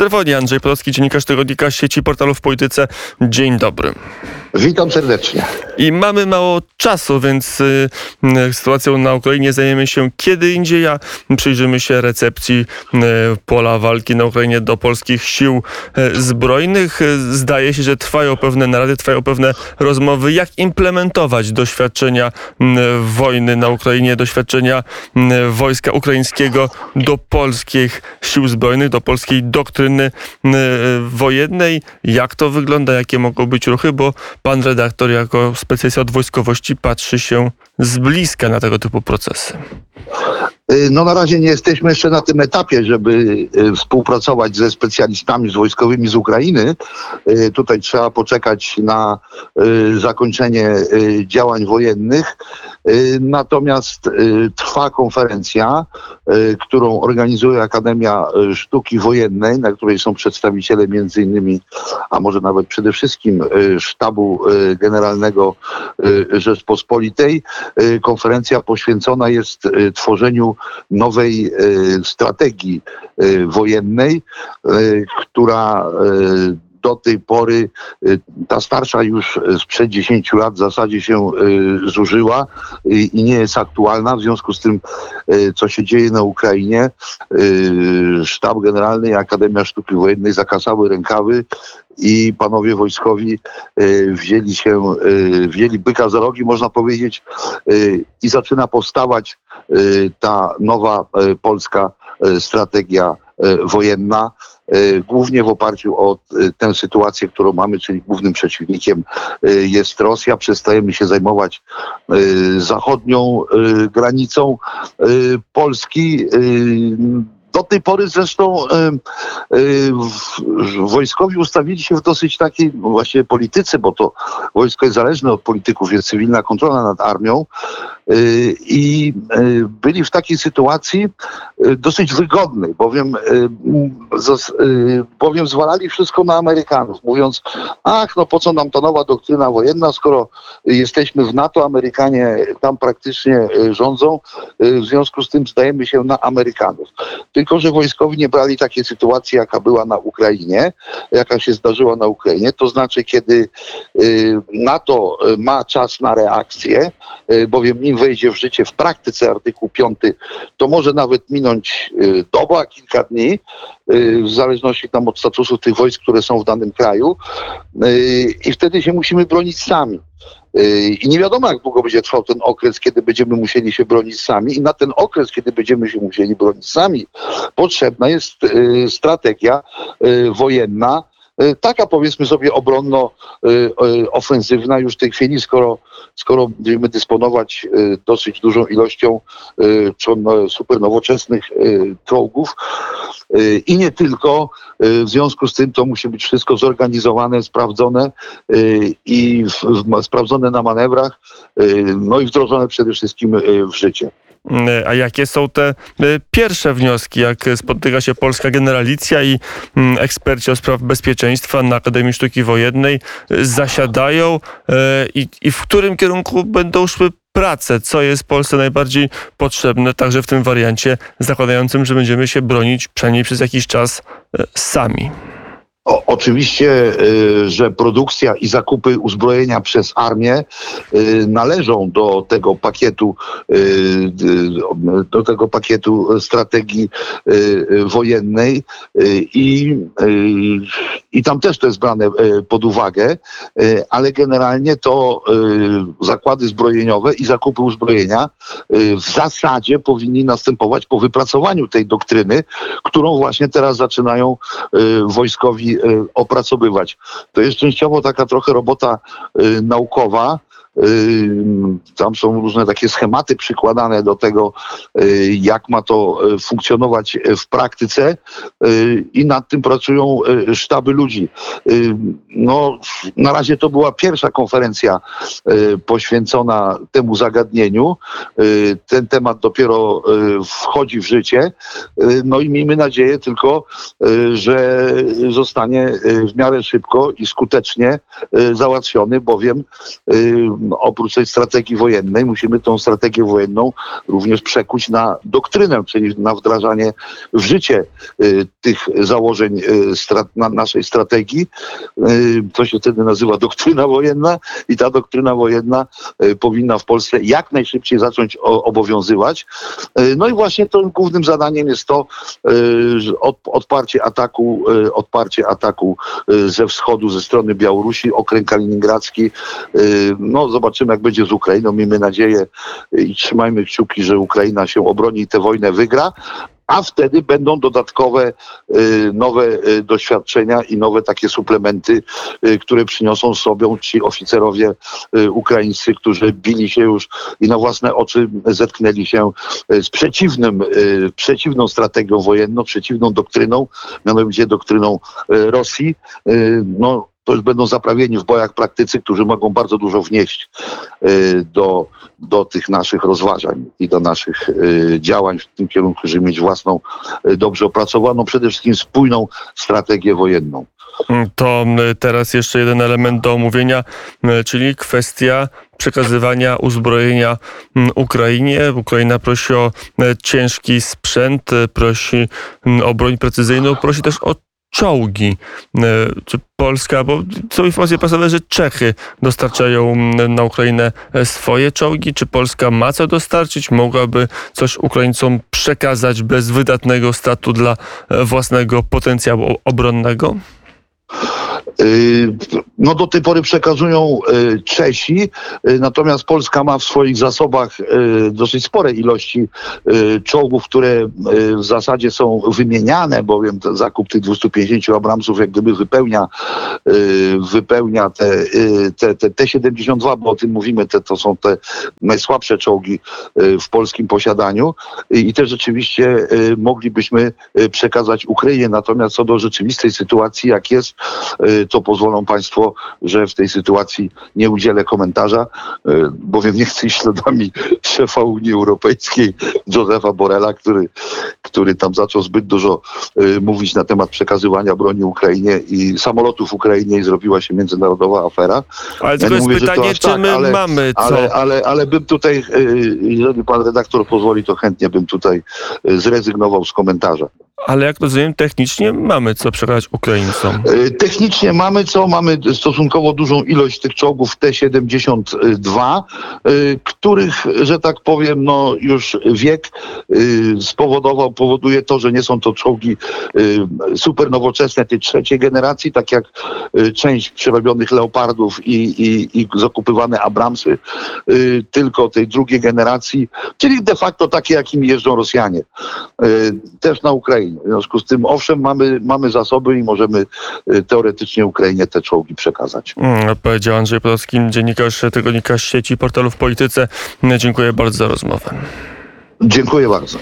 telefonie Andrzej Podolski, dziennikarz tygodnika sieci portalów w polityce. Dzień dobry. Witam serdecznie. I mamy mało czasu, więc y, y, sytuacją na Ukrainie zajmiemy się kiedy indziej, a przyjrzymy się recepcji y, pola walki na Ukrainie do polskich sił y, zbrojnych. Y, Zdaje się, że trwają pewne narady, trwają pewne rozmowy, jak implementować doświadczenia y, wojny na Ukrainie, doświadczenia wojska ukraińskiego do polskich sił zbrojnych, do polskiej doktryny y, wojennej. Jak to wygląda, jakie mogą być ruchy, bo pan redaktor jako specjalista od wojskowości patrzy się z bliska na tego typu procesy. Y, No na razie nie jesteśmy jeszcze na tym etapie, żeby y, współpracować ze specjalistami z wojskowymi z Ukrainy. Y, Tutaj trzeba poczekać na zakończenie działań wojennych. Natomiast trwa konferencja, którą organizuje Akademia Sztuki Wojennej, na której są przedstawiciele między innymi, a może nawet przede wszystkim Sztabu Generalnego Rzeczpospolitej. Konferencja poświęcona jest tworzeniu nowej y, strategii y, wojennej, y, która do tej pory ta starsza już sprzed 10 lat w zasadzie się zużyła i nie jest aktualna. W związku z tym, co się dzieje na Ukrainie, Sztab Generalny i Akademia Sztuki Wojennej zakasały rękawy i panowie wojskowi y, wzięli się, y, wzięli byka za rogi, można powiedzieć, y, i zaczyna powstawać ta nowa polska strategia wojenna, głównie w oparciu o tę sytuację, którą mamy, czyli głównym przeciwnikiem jest Rosja. Przestajemy się zajmować zachodnią granicą Polski. Do tej pory zresztą wojskowi ustawili się w dosyć takiej, no właśnie politycy, bo to wojsko jest zależne od polityków, jest cywilna kontrola nad armią i y, byli w takiej sytuacji y, dosyć wygodnej, bowiem, y, y, bowiem zwalali wszystko na Amerykanów, mówiąc, ach, no po co nam ta nowa doktryna wojenna, skoro jesteśmy w NATO, Amerykanie tam praktycznie y, rządzą, y, w związku z tym zdajemy się na Amerykanów. Tylko, że wojskowi nie brali takiej sytuacji, jaka była na Ukrainie, jaka się zdarzyła na Ukrainie, to znaczy, kiedy y, NATO y, ma czas na reakcję, y, bowiem nim wejdzie w życie w praktyce artykuł 5, to może nawet minąć y, doba, kilka dni, y, w zależności tam od statusu tych wojsk, które są w danym kraju y, i wtedy się musimy bronić sami. I nie wiadomo, jak długo będzie trwał ten okres, kiedy będziemy musieli się bronić sami. I na ten okres, kiedy będziemy się musieli bronić sami, potrzebna jest strategia wojenna, taka powiedzmy sobie obronno y, y, już w tej chwili, skoro, skoro będziemy dysponować y, dosyć dużą ilością y, czon- super nowoczesnych y, czołgów y, i nie tylko. Y, W związku z tym to musi być wszystko zorganizowane, sprawdzone y, i sprawdzone na manewrach, y, no i wdrożone przede wszystkim y, w życie. Y, A jakie są te y, pierwsze wnioski, jak spotyka się polska generalicja i mm, eksperci o spraw bezpieczeństwa na Akademii Sztuki Wojennej y, zasiadają i, i w którym kierunku będą szły prace, co jest Polsce najbardziej potrzebne, także w tym wariancie zakładającym, że będziemy się bronić przynajmniej przez jakiś czas sami. O, oczywiście, y, że produkcja i zakupy uzbrojenia przez armię y, należą do tego pakietu, y, do tego pakietu strategii wojennej i, i tam też to jest brane pod uwagę, ale generalnie to zakłady zbrojeniowe i zakupy uzbrojenia w zasadzie powinni następować po wypracowaniu tej doktryny, którą właśnie teraz zaczynają wojskowi opracowywać. To jest częściowo taka trochę robota y, naukowa. Tam są różne takie schematy przykładane do tego, y, jak ma to y, funkcjonować y, w praktyce i nad tym pracują sztaby ludzi. No, na razie to była pierwsza konferencja poświęcona temu zagadnieniu. Ten temat dopiero wchodzi w życie. No i miejmy nadzieję tylko, że zostanie w miarę szybko i skutecznie załatwiony, bowiem oprócz tej strategii wojennej musimy tą strategię wojenną również przekuć na doktrynę, czyli na wdrażanie w życie y, tych założeń y, naszej strategii. Y, to się wtedy nazywa doktryna wojenna i ta doktryna wojenna powinna w Polsce jak najszybciej zacząć obowiązywać. No i właśnie to głównym zadaniem jest to odparcie ataku, odparcie ataku ze wschodu, ze strony Białorusi, okręg kaliningradzki. No zobaczymy jak będzie z Ukrainą. Miejmy nadzieję i trzymajmy kciuki, że Ukraina się obroni i tę wojnę wygra. A wtedy będą dodatkowe y, nowe y, doświadczenia i nowe takie suplementy, y, które przyniosą sobie ci oficerowie ukraińscy, którzy bili się już i na własne oczy zetknęli się z przeciwnym, przeciwną strategią wojenną, przeciwną doktryną, mianowicie doktryną Rosji. No, to już będą zaprawieni w bojach praktycy, którzy mogą bardzo dużo wnieść y, do, do tych naszych rozważań i do naszych y, działań w tym kierunku, żeby mieć własną, y, dobrze opracowaną, przede wszystkim spójną strategię wojenną. To teraz jeszcze jeden element do omówienia, czyli kwestia przekazywania uzbrojenia mm, Ukrainie. Ukraina prosi o ciężki sprzęt, prosi mm, o broń precyzyjną, prosi też o czołgi. Y, Czy Polska, bo są informacje prasowe, że Czechy dostarczają mm, na Ukrainę e, swoje czołgi. Czy Polska ma co dostarczyć? Mogłaby coś Ukraińcom przekazać bez wydatnego statu dla e, własnego potencjału obronnego? Y, No do tej pory przekazują y, Czesi, y, natomiast Polska ma w swoich zasobach dosyć spore ilości czołgów, które w zasadzie są wymieniane, bowiem ten zakup tych 250 Abramsów jak gdyby wypełnia, wypełnia te, y, te, te T-72, bo o tym mówimy, te, to są te najsłabsze czołgi w polskim posiadaniu i te rzeczywiście moglibyśmy przekazać Ukrainie. Natomiast co do rzeczywistej sytuacji, jak jest, to pozwolą Państwo, że w tej sytuacji nie udzielę komentarza, y, bowiem nie chcę iść śladami szefa Unii Europejskiej, Josefa Borrella, który, który tam zaczął zbyt dużo y, mówić na temat przekazywania broni Ukrainie i samolotów Ukrainie i zrobiła się międzynarodowa afera. Ale Ja tylko mówię, pytanie, czy tak, my ale- mamy co? Ale, ale, ale bym tutaj, y, jeżeli pan redaktor pozwoli, to chętnie bym tutaj zrezygnował z komentarza. Ale jak rozumiem, technicznie mamy co przekazać Ukraińcom. Y, Technicznie mamy co? Mamy stosunkowo dużą ilość tych czołgów T-72, y, których, że tak powiem, no już wiek y, spowodował, powoduje to, że nie są to czołgi super nowoczesne tej trzeciej generacji, tak jak część przerobionych Leopardów i, i, i zakupywane Abramsy, tylko tej drugiej generacji, czyli de facto takie, jakimi jeżdżą Rosjanie, też na Ukrainie. W związku z tym, owszem, mamy, mamy zasoby i możemy y, teoretycznie Ukrainie te czołgi przekazać. Mm, Powiedział Andrzej Podolski, dziennikarz tygodnika sieci portalu w polityce. Dziękuję bardzo za rozmowę. Dziękuję bardzo.